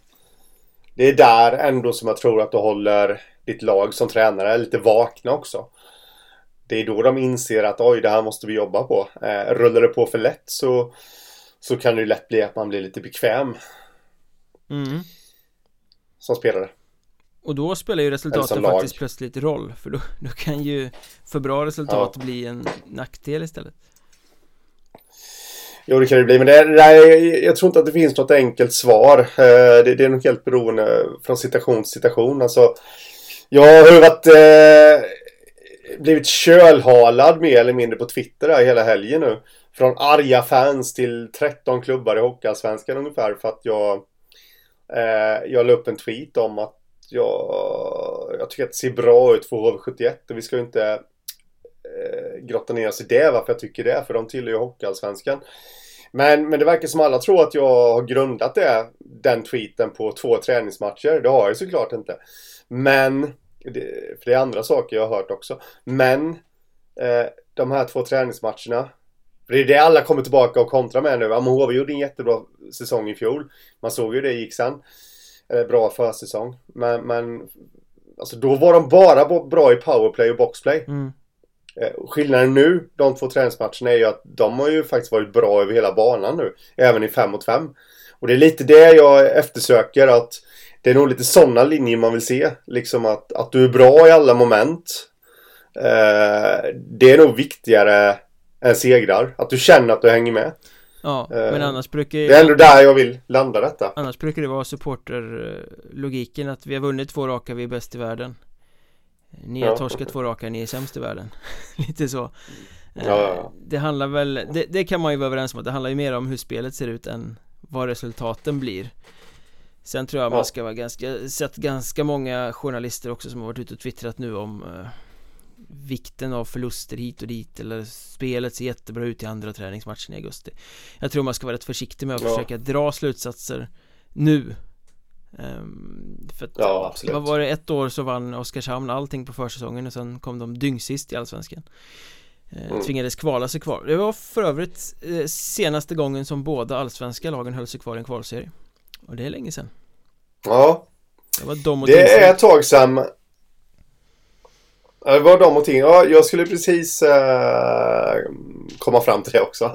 det är där ändå som jag tror att du håller ditt lag som tränare lite vakna också. Det är då de inser att oj, det här måste vi jobba på. Eh, rullar det på för lätt så, så kan det ju lätt bli att man blir lite bekväm. Mm. Som spelare. Och då spelar ju resultatet faktiskt plötsligt roll För då, då kan ju för bra resultat ja. bli en nackdel istället Jo, det kan det bli. Men det, nej, jag tror inte att det finns något enkelt svar. Eh, det, det är nog helt beroende från situation till situation. Alltså, jag har varit, eh, blivit kölhalad mer eller mindre på Twitter där hela helgen nu. Från arga fans till 13 klubbar i Hockeyallsvenskan ungefär för att jag, eh, jag la upp en tweet om att jag, jag tycker att det ser bra ut för HV71 och vi ska ju inte eh, grotta ner oss i det varför jag tycker det, för de tillhör ju Hockeyallsvenskan. Men, men det verkar som alla tror att jag har grundat det, den tweeten på två träningsmatcher. Det har jag såklart inte. Men, det, för det är andra saker jag har hört också. Men, eh, de här två träningsmatcherna. För det är det alla kommer tillbaka och kontrar med nu. Ja, men HV gjorde en jättebra säsong i fjol. Man såg ju det gick sen. Eh, bra försäsong. Men, men alltså då var de bara bra i powerplay och boxplay. Mm. Eh, skillnaden nu, de två träningsmatcherna, är ju att de har ju faktiskt varit bra över hela banan nu. Även i 5 mot 5. Och det är lite det jag eftersöker att det är nog lite sådana linjer man vill se. Liksom att, att du är bra i alla moment. Eh, det är nog viktigare än segrar. Att du känner att du hänger med. Ja, eh, men annars brukar Det är ändå där jag vill landa detta. Annars brukar det vara supporterlogiken att vi har vunnit två raka, vi är bäst i världen. Ni har ja. torskat två raka, ni är sämst i världen (laughs) Lite så ja, ja, eh, Det handlar väl, det, det, kan man ju vara överens om att det handlar ju mer om hur spelet ser ut än vad resultaten blir Sen tror jag man ska vara ganska, sett ganska många journalister också som har varit ute och twittrat nu om eh, Vikten av förluster hit och dit eller spelet ser jättebra ut i andra träningsmatchen i augusti. Jag tror man ska vara rätt försiktig med att försöka dra slutsatser nu. Um, för att, ja, absolut. Vad var det, ett år så vann Oskarshamn allting på försäsongen och sen kom de dyngsist i Allsvenskan. Uh, mm. Tvingades kvala sig kvar. Det var för övrigt uh, senaste gången som båda allsvenska lagen höll sig kvar i en kvalserie. Och det är länge sedan. Ja. Det var de och Det är ett tag sedan det var de och ting. Ja, jag skulle precis uh, komma fram till det också. (laughs)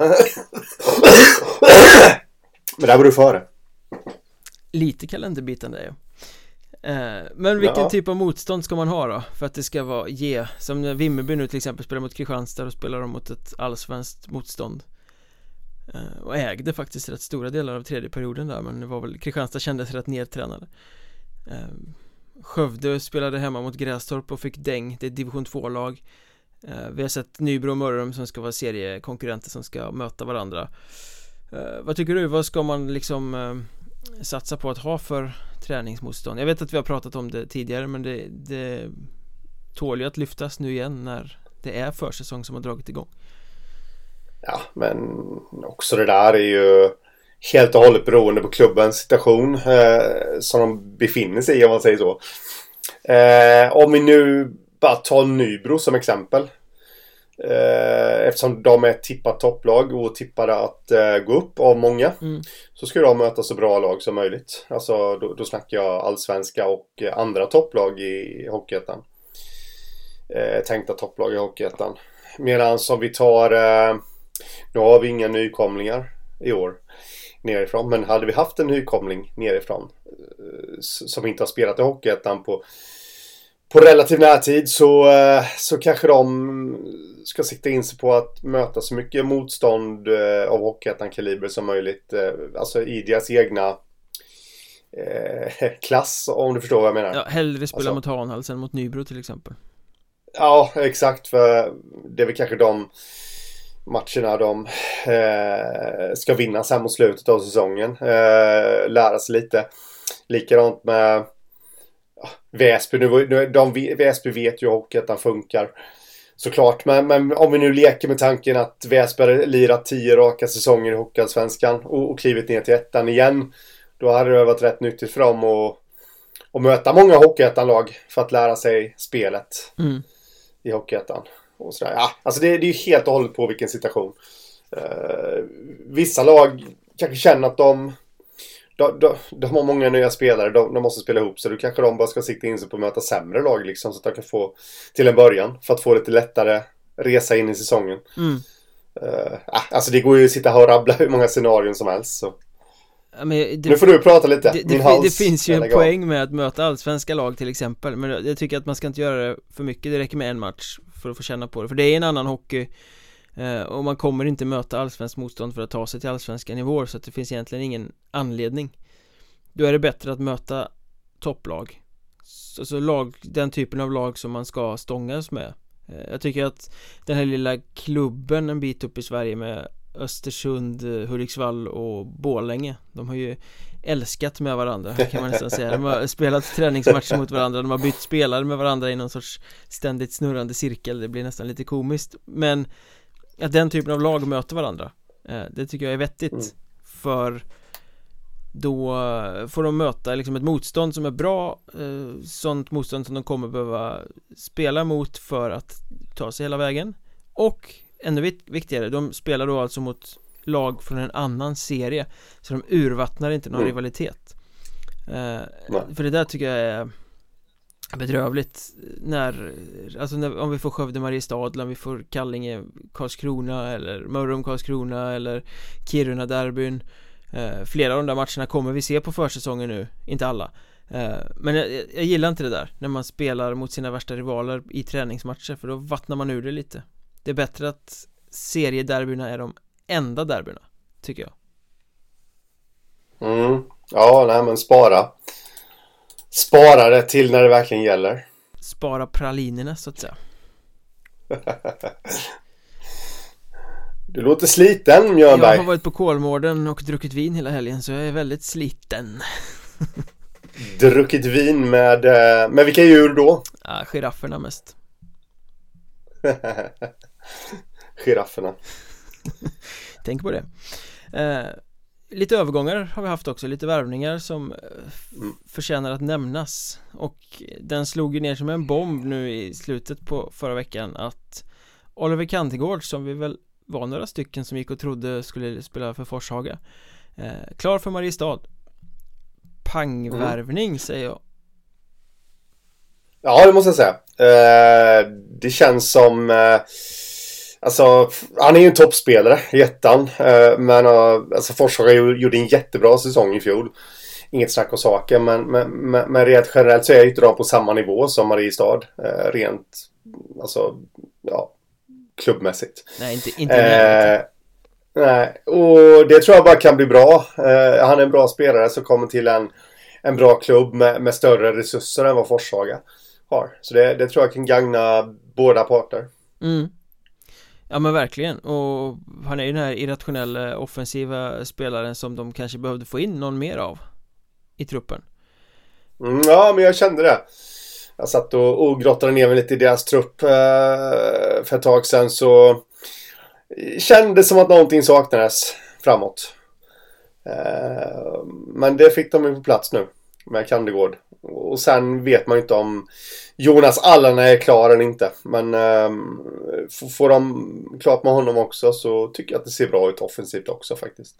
Men där var du före. Lite kalenderbitande ja eh, Men vilken ja. typ av motstånd ska man ha då? För att det ska vara ge Som när Vimmerby nu till exempel spelar mot Kristianstad och spelar de mot ett allsvenskt motstånd eh, Och ägde faktiskt rätt stora delar av tredje perioden där men det var väl Kristianstad kändes rätt nedtränade eh, Skövde spelade hemma mot Grästorp och fick däng Det är ett division 2-lag eh, Vi har sett Nybro och Mörrum som ska vara seriekonkurrenter som ska möta varandra eh, Vad tycker du? Vad ska man liksom eh, satsa på att ha för träningsmotstånd? Jag vet att vi har pratat om det tidigare men det, det tål ju att lyftas nu igen när det är försäsong som har dragit igång. Ja, men också det där är ju helt och hållet beroende på klubbens situation eh, som de befinner sig i om man säger så. Eh, om vi nu bara tar Nybro som exempel. Eh, eftersom de är ett tippat topplag och tippade att eh, gå upp av många. Mm. Så ska de möta så bra lag som möjligt. Alltså då, då snackar jag allsvenska och andra topplag i Hockeyettan. Eh, tänkta topplag i Hockeyettan. Medan som vi tar... Nu har vi inga nykomlingar i år nerifrån. Men hade vi haft en nykomling nerifrån eh, som inte har spelat i Hockeyettan på på relativ närtid så, eh, så kanske de ska sikta in sig på att möta så mycket motstånd eh, av Hockeyettan-kaliber som möjligt. Alltså i deras egna eh, (laughs) klass om du förstår vad jag menar. Ja, hellre spela alltså. mot Hanhals än mot Nybro till exempel. Ja, exakt. För det är väl kanske de matcherna de eh, ska vinna sen mot slutet av säsongen. Eh, lära sig lite. Likadant med Väsby. Nu, nu, de, Väsby vet ju hur Hockeyettan funkar. Såklart, men, men om vi nu leker med tanken att Väsby har lirat tio raka säsonger i Hockeyallsvenskan och, och klivit ner till ettan igen. Då hade det varit rätt nyttigt för dem att, att möta många Hockeyettan-lag för att lära sig spelet mm. i Hockeyettan. Och sådär. Ja, alltså det, det är ju helt och hållet på vilken situation. Uh, vissa lag kanske känner att de, de, de, de har många nya spelare, de, de, måste spela ihop sig. Då kanske de bara ska sikta in sig på att möta sämre lag liksom, så att de kan få till en början. För att få lite lättare resa in i säsongen. Mm. Uh, alltså det går ju att sitta här och rabbla hur många scenarion som helst. Så. Ja, det, nu får du prata lite, det, Min hals det finns ju en poäng med att möta allsvenska lag till exempel Men jag tycker att man ska inte göra det för mycket, det räcker med en match för att få känna på det. För det är en annan hockey eh, Och man kommer inte möta allsvenskt motstånd för att ta sig till allsvenska nivåer Så att det finns egentligen ingen anledning. Då är det bättre att möta topplag. Alltså lag, den typen av lag som man ska stångas med. Eh, Jag tycker att den här lilla klubben en bit upp i Sverige med Östersund, Hudiksvall och Bålänge De har ju älskat med varandra kan man nästan säga. De har spelat träningsmatcher mot varandra De har bytt spelare med varandra i någon sorts ständigt snurrande cirkel. Det blir nästan lite komiskt. Men att den typen av lag möter varandra eh, Det tycker jag är vettigt mm. För då får de möta liksom ett motstånd som är bra eh, Sånt motstånd som de kommer behöva spela mot för att ta sig hela vägen. Och ännu viktigare, de spelar då alltså mot lag från en annan serie Så de urvattnar inte någon mm. rivalitet. Eh, För det där tycker jag är bedrövligt när, alltså när, om vi får Skövde Mariestad om vi får Kallinge Karlskrona eller Mörrum Karlskrona eller Kiruna derbyn eh, Flera av de där matcherna kommer vi se på försäsongen nu, inte alla. Eh, Men jag, jag, gillar inte det där när man spelar mot sina värsta rivaler i träningsmatcher för då vattnar man ur det lite Det är bättre att seriederbyna är de enda derbyna, tycker jag. Mm, ja, nej men spara. Spara det till när det verkligen gäller. Spara pralinerna så att säga. (laughs) Du låter sliten Mjörnberg. Jag har varit på Kolmården och druckit vin hela helgen så jag är väldigt sliten. (laughs) Druckit vin med, eh, med vilka djur då? Ja, girafferna mest (laughs) Girafferna. (laughs) Tänk på det. Eh, Lite övergångar har vi haft också, lite värvningar som eh, mm. förtjänar att nämnas. Och den slog ju ner som en bomb nu i slutet på förra veckan att Oliver Kantegård som vi väl var några stycken som gick och trodde skulle spela för Forshaga eh, Klar för Mariestad. Pangvärvning mm. säger jag. Ja det måste jag säga. Eh, Det känns som eh, Alltså, han är ju en toppspelare i ettan. Eh, men uh, alltså Forshaga gjorde en jättebra säsong i fjol. Inget snack om saken, men, men, men, men rent generellt så är ju inte de på samma nivå som Mariestad. Uh, rent, alltså, ja, klubbmässigt. Nej, inte, inte uh, Nej, och det tror jag bara kan bli bra. han är en bra spelare som kommer till en, en bra klubb med, med större resurser än vad Forshaga har. Så det, det tror jag kan gagna båda parter. Mm. Ja men verkligen och han är ju den här irrationella offensiva spelaren som de kanske behövde få in någon mer av i truppen. Mm, ja men jag kände det. Jag satt och, och grottade ner mig lite i deras trupp eh, för ett tag sedan så kändes som att någonting saknades framåt. Eh, men det fick de ju på plats nu med Kandegård. Och sen vet man ju inte om Jonas Allan är klar eller inte. Men eh, får de klart med honom också så tycker jag att det ser bra ut offensivt också faktiskt.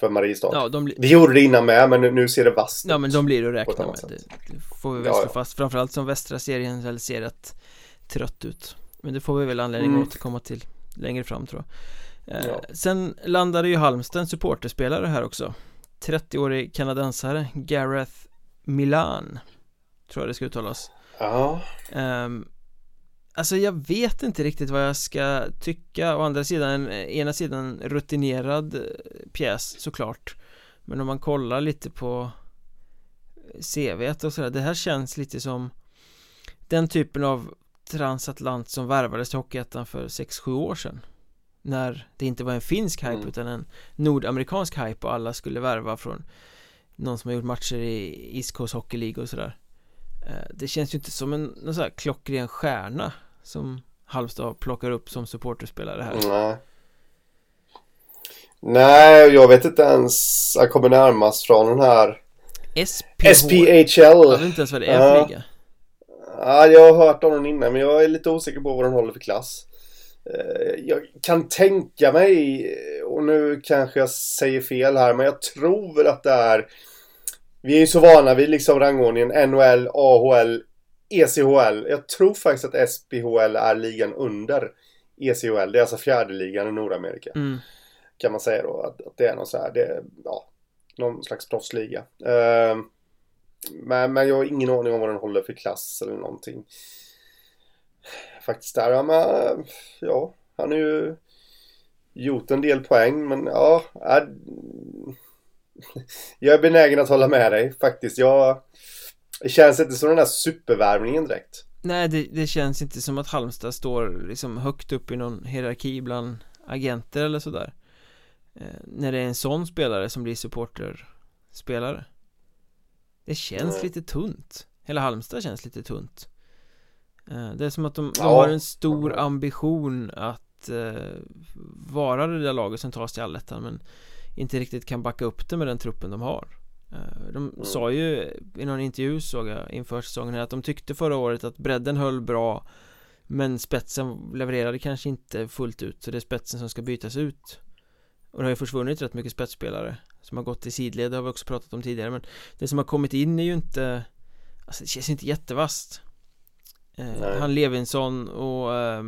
För Mariestad. Ja, de det gjorde det innan med men nu, ser det vasst Ja men de blir att räkna med. Det, det får vi väl slå ja, fast. Framförallt som västra serien väl ser rätt trött ut. Men det får vi väl anledning mm. att återkomma till längre fram tror jag. Eh, ja. Sen landade ju Halmstad en supporterspelare här också 30-årig kanadensare Gareth Milan Tror jag det ska uttalas. Ja. Um, Alltså jag vet inte riktigt vad jag ska tycka. Å andra sidan, ena sidan rutinerad eh, pjäs såklart. Men om man kollar lite på CV och sådär Det här känns lite som Den typen av transatlant som värvades till Hockeyettan för 6-7 år sedan När det inte var en finsk hype mm. utan en nordamerikansk hype och alla skulle värva från Någon som har gjort matcher i East Coast Hockey League och sådär. Eh, Det känns ju inte som en någon sån här klockren stjärna Som Halmstad plockar upp som supporterspelare här. Nej. Nej, jag vet inte ens. Jag kommer närmast från den här SPH SPHL Jag vet inte ens vad det är för liga. Ja, jag har hört om den innan men jag är lite osäker på vad den håller för klass. Eh, jag kan tänka mig, och nu kanske jag säger fel här, men jag tror väl att det är... Vi är ju så vana vid liksom rangordningen NHL, AHL, ECHL. Jag tror faktiskt att SPHL är ligan under ECHL. Det är alltså fjärde ligan i Nordamerika. mm. Kan man säga då att, att det är någon så här, det, ja, någon slags proffsliga. Uh, men, men jag har ingen aning om vad den håller för klass eller någonting. Faktiskt där, ja men ja, han har ju gjort en del poäng men ja, jag är benägen att hålla med dig faktiskt. Jag, det känns inte som den där supervärvningen direkt. Nej, det, det, känns inte som att Halmstad står liksom högt upp i någon hierarki bland agenter eller sådär. Eh, när det är en sån spelare som blir supporterspelare. Det känns mm. lite tunt Hela Halmstad känns lite tunt Det är som att de, de har en stor ambition att uh, vara det där laget som tar sig till allettan men inte riktigt kan backa upp det med den truppen de har. Uh, De mm. sa ju i någon intervju såg jag inför säsongen här att de tyckte förra året att bredden höll bra Men spetsen levererade kanske inte fullt ut så det är spetsen som ska bytas ut. Och det har ju försvunnit rätt mycket spetsspelare som har gått i sidled, det har vi också pratat om tidigare men Det som har kommit in är ju inte Alltså det känns inte jättevast eh, Han Levinsson och eh,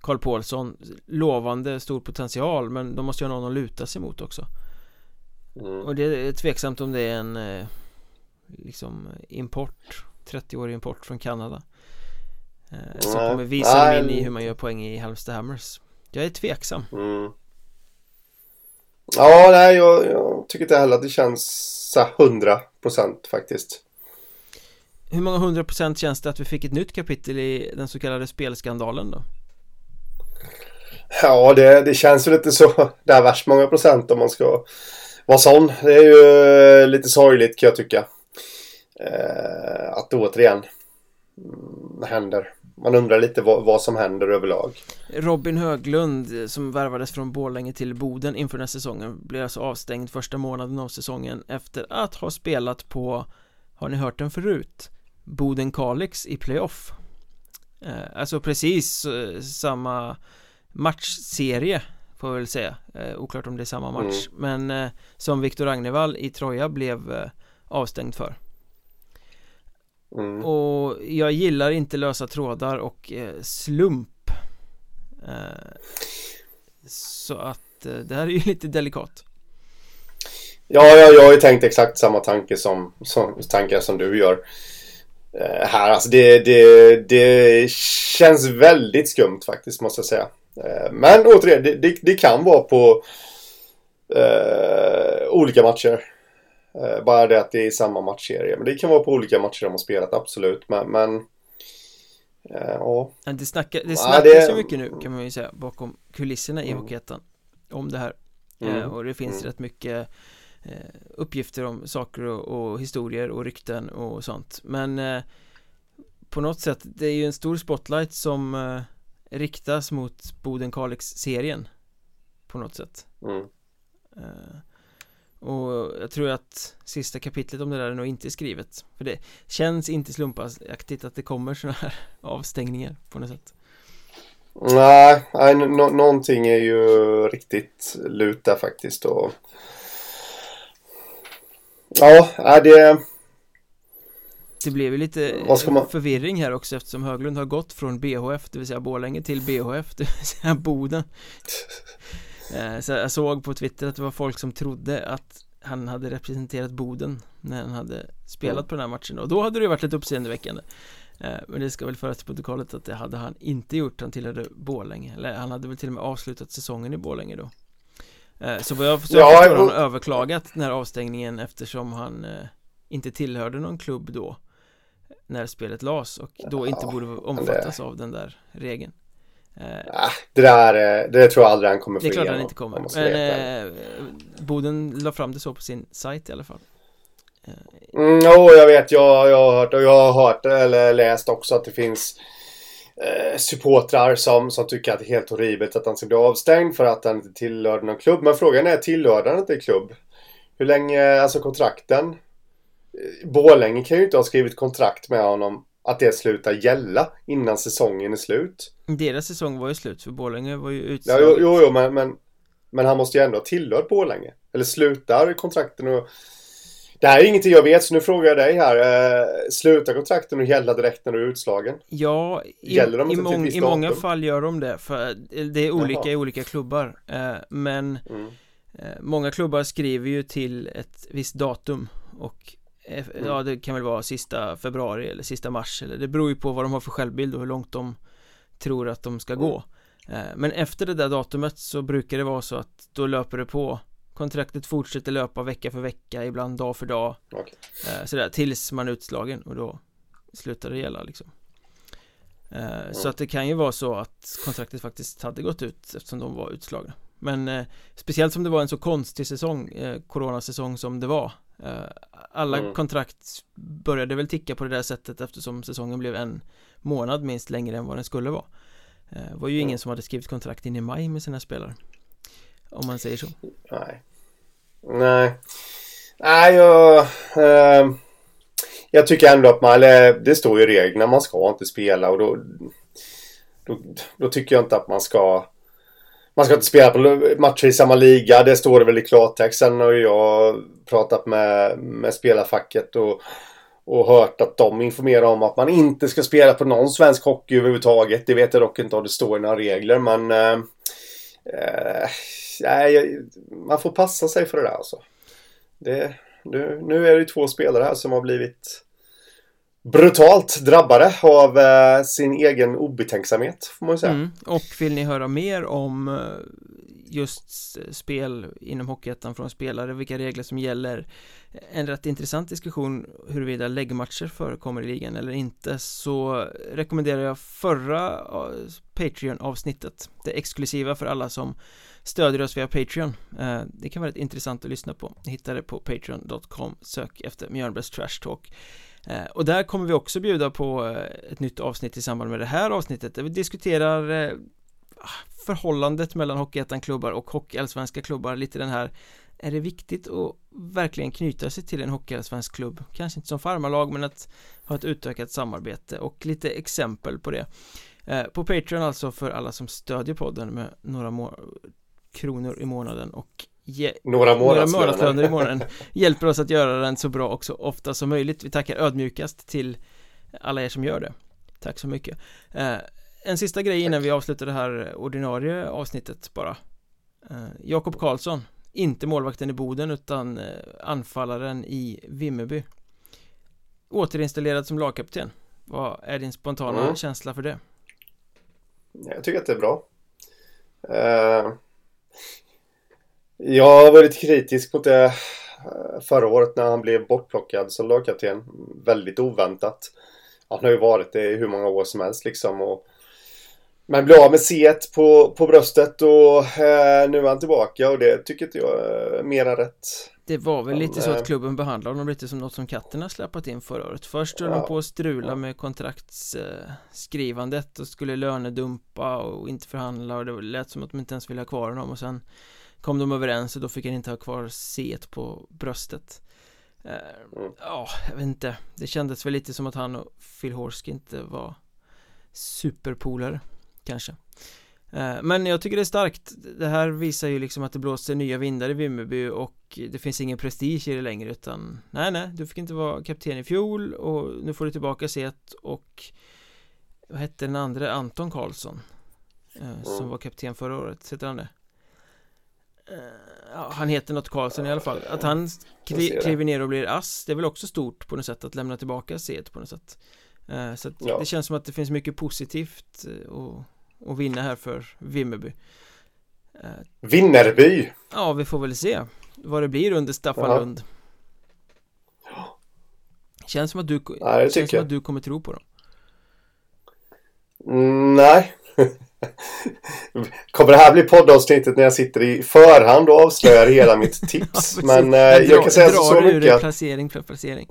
Karl Paulsson Lovande, stor potential men de måste ju ha någon att luta sig mot också. Mm. Och det är tveksamt om det är en eh, Liksom import 30-årig import från Kanada. Eh, Som kommer visa dem in i hur man gör poäng i Halmstad Hammers Jag är tveksam. Mm. Ja, nej, jag, jag tycker inte heller att det känns så 100 procent faktiskt. Hur många hundra procent känns det att vi fick ett nytt kapitel i den så kallade spelskandalen då? Ja, det, det känns ju lite så. Det är värst många procent om man ska vara sån. Det är ju lite sorgligt kan jag tycka. Eh, att det återigen mm, händer. Man undrar lite vad, vad, som händer överlag Robin Höglund eh, som värvades från Borlänge till Boden inför den här säsongen Blev alltså avstängd första månaden av säsongen efter att ha spelat på Har ni hört den förut? Boden Kalix i playoff. Eh, Alltså precis eh, samma matchserie Får jag väl säga. Oklart om det är samma match. Mm. Men som Viktor Agnevall i Troja blev avstängd för. Mm. Och jag gillar inte lösa trådar och eh, slump. Eh, Så att eh, det här är ju (laughs) lite delikat. Ja, ja, jag har ju tänkt exakt samma tanke som, som tankar som du gör. eh, Här, alltså det, det, det känns väldigt skumt faktiskt måste jag säga eh, Men återigen, det, det, det kan vara på eh, olika matcher Eh, bara det att det är samma matchserie. Men det kan vara på olika matcher de har spelat, absolut. Men, men eh, ja. Det, snacka, det snackas ja, det... ju mycket nu kan man ju säga bakom kulisserna i mm. Hockeyettan om det här. Eh, mm. och det finns mm. rätt mycket uppgifter om saker och, och, historier och rykten och sånt. Men på något sätt, det är ju en stor spotlight som riktas mot Boden-Kalix-serien på något sätt. Mm. Och jag tror att sista kapitlet om det där är nog inte skrivet För det känns inte slumpaktigt att det kommer sådana här (laughs) avstängningar på något sätt Nej, nej no någonting är ju riktigt lut där faktiskt och Ja, är det Det blev ju lite man... förvirring här också eftersom Höglund har gått från BHF, det vill säga Borlänge till BHF, det vill säga Boden. (laughs) Eh, så jag såg på Twitter att det var folk som trodde att han hade representerat Boden när han hade spelat mm. på den här matchen. Och då hade det varit lite uppseendeväckande. Eh, Men det ska väl föras till protokollet att det hade han inte gjort, han tillhörde Borlänge. Eller han hade väl till och med avslutat säsongen i Borlänge då Så vad jag förstår ja, har han överklagat den här avstängningen eftersom han inte tillhörde någon klubb då när spelet lades och då inte borde omfattas det... av den där regeln. Äh, Det där, eh, det tror jag aldrig han kommer få Det är klart han inte kommer. Men eh, Boden la fram det så på sin sajt i alla fall. Mm, jo, jag vet. Jag, jag har hört och jag har hört eller läst också att det finns eh, supportrar som, som tycker att det är helt horribelt att han ska bli avstängd för att han inte tillhör någon klubb. Men frågan är, tillhör han inte klubb? Hur länge, alltså kontrakten? Borlänge kan ju inte ha skrivit kontrakt med honom att det slutar gälla innan säsongen är slut. Deras säsong var ju slut för Borlänge var ju utslaget. Ja, jo, jo, men, men, men han måste ju ändå ha tillhört Borlänge. Eller slutar kontrakten och det här är ingenting jag vet, så nu frågar jag dig här. Eh, slutar kontrakten att gälla direkt när du är utslagen? Ja, i, Gäller de i, mång, i många fall gör de det. För det är olika Jaha. i olika klubbar. Eh, men mm. eh, många klubbar skriver ju till ett visst datum. Och eh, mm. ja, det kan väl vara sista februari eller sista mars. Eller det beror ju på vad de har för självbild och hur långt de tror att de ska mm. gå. Eh, men efter det där datumet så brukar det vara så att då löper det på Kontraktet fortsätter löpa vecka för vecka, ibland dag för dag okay. eh, Sådär, tills man är utslagen och då slutar det gälla liksom mm. Så att det kan ju vara så att kontraktet faktiskt hade gått ut eftersom de var utslagna Men eh, speciellt som det var en så konstig säsong, eh, coronasäsong som det var eh, Alla mm. kontrakt började väl ticka på det där sättet eftersom säsongen blev en månad minst längre än vad den skulle vara Det var ju mm. ingen som hade skrivit kontrakt in i maj med sina spelare om man säger så Nej Nej Nej jag eh, Jag tycker ändå att man eller, Det står ju i reglerna man ska inte spela och då, då Då tycker jag inte att man ska man ska inte spela på matcher i samma liga. Det står det väl i klartext. Sen har jag pratat med, med spelarfacket och, och hört att de informerar om att man inte ska spela på någon svensk hockey överhuvudtaget. Det vet jag dock inte om det står i några regler men eh Eh, nej, man får passa sig för det där alltså. Det, nu, nu är det ju två spelare här som har blivit brutalt drabbade av eh, sin egen obetänksamhet får man säga. Mm. Och vill ni höra mer om eh, just spel inom Hockeyettan från spelare, vilka regler som gäller. En rätt intressant diskussion huruvida läggmatcher förekommer i ligan eller inte så rekommenderar jag förra Patreon-avsnittet. Det exklusiva för alla som stödjer oss via Patreon. Eh, det kan vara rätt intressant att lyssna på. Ni hittar det på patreon.com Sök efter Mjölnbergs Trash Talk. Eh, och där kommer vi också bjuda på eh, ett nytt avsnitt i samband med det här avsnittet där vi diskuterar förhållandet mellan Hockeyettan-klubbar och hockeyallsvenska klubbar lite den här är det viktigt att verkligen knyta sig till en hockeyallsvensk klubb kanske inte som farmarlag men att ha ett utökat samarbete och lite exempel på det på Patreon alltså för alla som stödjer podden med några kronor i månaden och ge, några månadslöner i månaden hjälper oss att göra den så bra och så ofta som möjligt. Vi tackar ödmjukast till alla er som gör det. Tack så mycket. Eh, en sista grej innan vi avslutar det här ordinarie avsnittet bara. Eh, Jakob Karlsson, inte målvakten i Boden utan eh, anfallaren i Vimmerby. Återinstallerad som lagkapten. Vad är din spontana mm. känsla för det? Jag tycker att det är bra. Uh jag var lite kritisk mot det eh, förra året när han blev bortplockad som lagkapten. Väldigt oväntat. Han har ju varit det i hur många år som helst liksom. Och, men blev av med C1 på, på bröstet och eh, nu är han tillbaka och det tycker inte jag är mer än rätt. Det var väl lite så att eh, klubben behandlade honom lite som något som katterna släpat in förra året. Först höll ja, de på att strula med kontraktsskrivandet och skulle lönedumpa och inte förhandla och det lät som att de inte ens ville ha kvar honom. Och sen kom de överens och då fick han inte ha kvar C på bröstet. Eh, mm. Ja, jag vet inte. Det kändes väl lite som att han och Phil Horsk inte var superpolare Kanske. Eh, Men jag tycker det är starkt. Det här visar ju liksom att det blåser nya vindar i Vimmerby och det finns ingen prestige i det längre utan Nej nej, du fick inte vara kapten i fjol och nu får du tillbaka set och Vad hette den andra? Anton Karlsson eh, Som mm. var kapten förra året, heter han det? Eh, ja, han heter något Karlsson i alla fall. Att han kli, kliver ner och blir ass Det är väl också stort på något sätt att lämna tillbaka C på något sätt. Så att det känns som att det finns mycket positivt att, att vinna här för Vimmerby uh, Vinnerby! Ja, vi får väl se vad det blir under Staffan Lund Känns som att du, Nej, känns som jag. att du kommer tro på dem Mm, nej. (laughs) (laughs) Kommer det här bli poddavsnittet när jag sitter i förhand och avslöjar hela mitt (laughs) Ja, tips? precis. Men eh, drar- jag kan säga så, så mycket att, placering för placering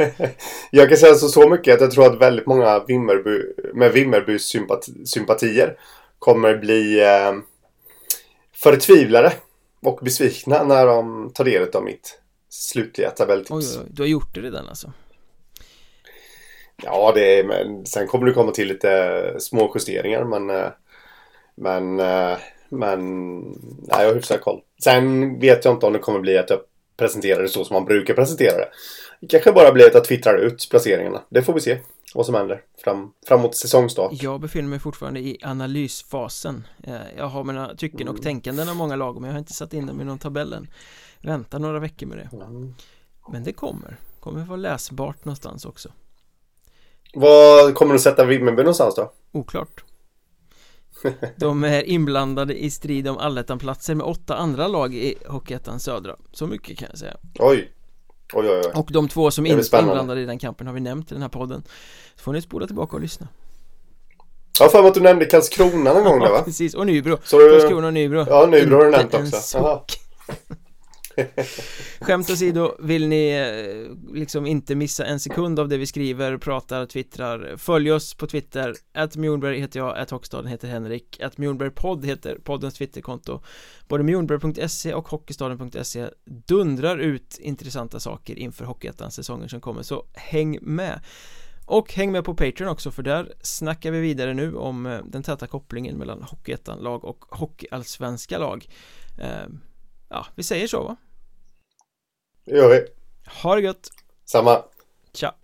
(laughs) Jag kan säga så, så mycket att jag tror att väldigt många Vimmerby, med Vimmerbys sympati, sympatier kommer bli eh, förtvivlade och besvikna när de tar del av mitt slutliga tabelltips. Oj, oj, oj, du har gjort det redan alltså Ja, det är, men sen kommer det komma till lite små justeringar men eh, Men eh, Men Nej, jag har hyfsat koll. Sen vet jag inte om det kommer bli att jag presenterar det så som man brukar presentera det. Det kanske bara blir att jag twittrar ut placeringarna. Det får vi se vad som händer fram, framåt säsongstart. Jag befinner mig fortfarande i analysfasen Eh, Jag har mina tycken Mm. och tänkanden av många lag men jag har inte satt in dem i någon tabellen Vänta några veckor med det Mm. Men det kommer Kommer vara läsbart någonstans också Vad kommer du sätta Vimmerby någonstans då? Oklart. (laughs) De är inblandade i strid om allettanplatser med åtta andra lag i Hockeyettan Södra. Så mycket kan jag säga. Oj! Oj, oj, oj. Och de två som inte är inblandade i den kampen har vi nämnt i den här podden. Så får ni spola tillbaka och lyssna. Jag har för mig att du nämnde Karlskrona någon gång där va? (laughs) Precis, och Nybro. Så Karlskrona och Nybro. Ja, Nybro har du nämnt också. (laughs) (laughs) Skämt åsido, vill ni eh, liksom inte missa en sekund av det vi skriver, pratar, twittrar Följ oss på Twitter, att Mjornberg heter jag, att Hockeystaden heter Henrik. Att Mjornbergpodd heter poddens Twitterkonto. Både Mjornberg.se och Hockeystaden.se dundrar ut intressanta saker inför Hockeyettan-säsongen som kommer, så häng med! Och häng med på Patreon också för där snackar vi vidare nu om eh, den täta kopplingen mellan Hockeyettan-lag och Hockeyallsvenska lag. Eh, Ja, vi säger så va? Det gör vi. Ha det gött! Samma. Tja!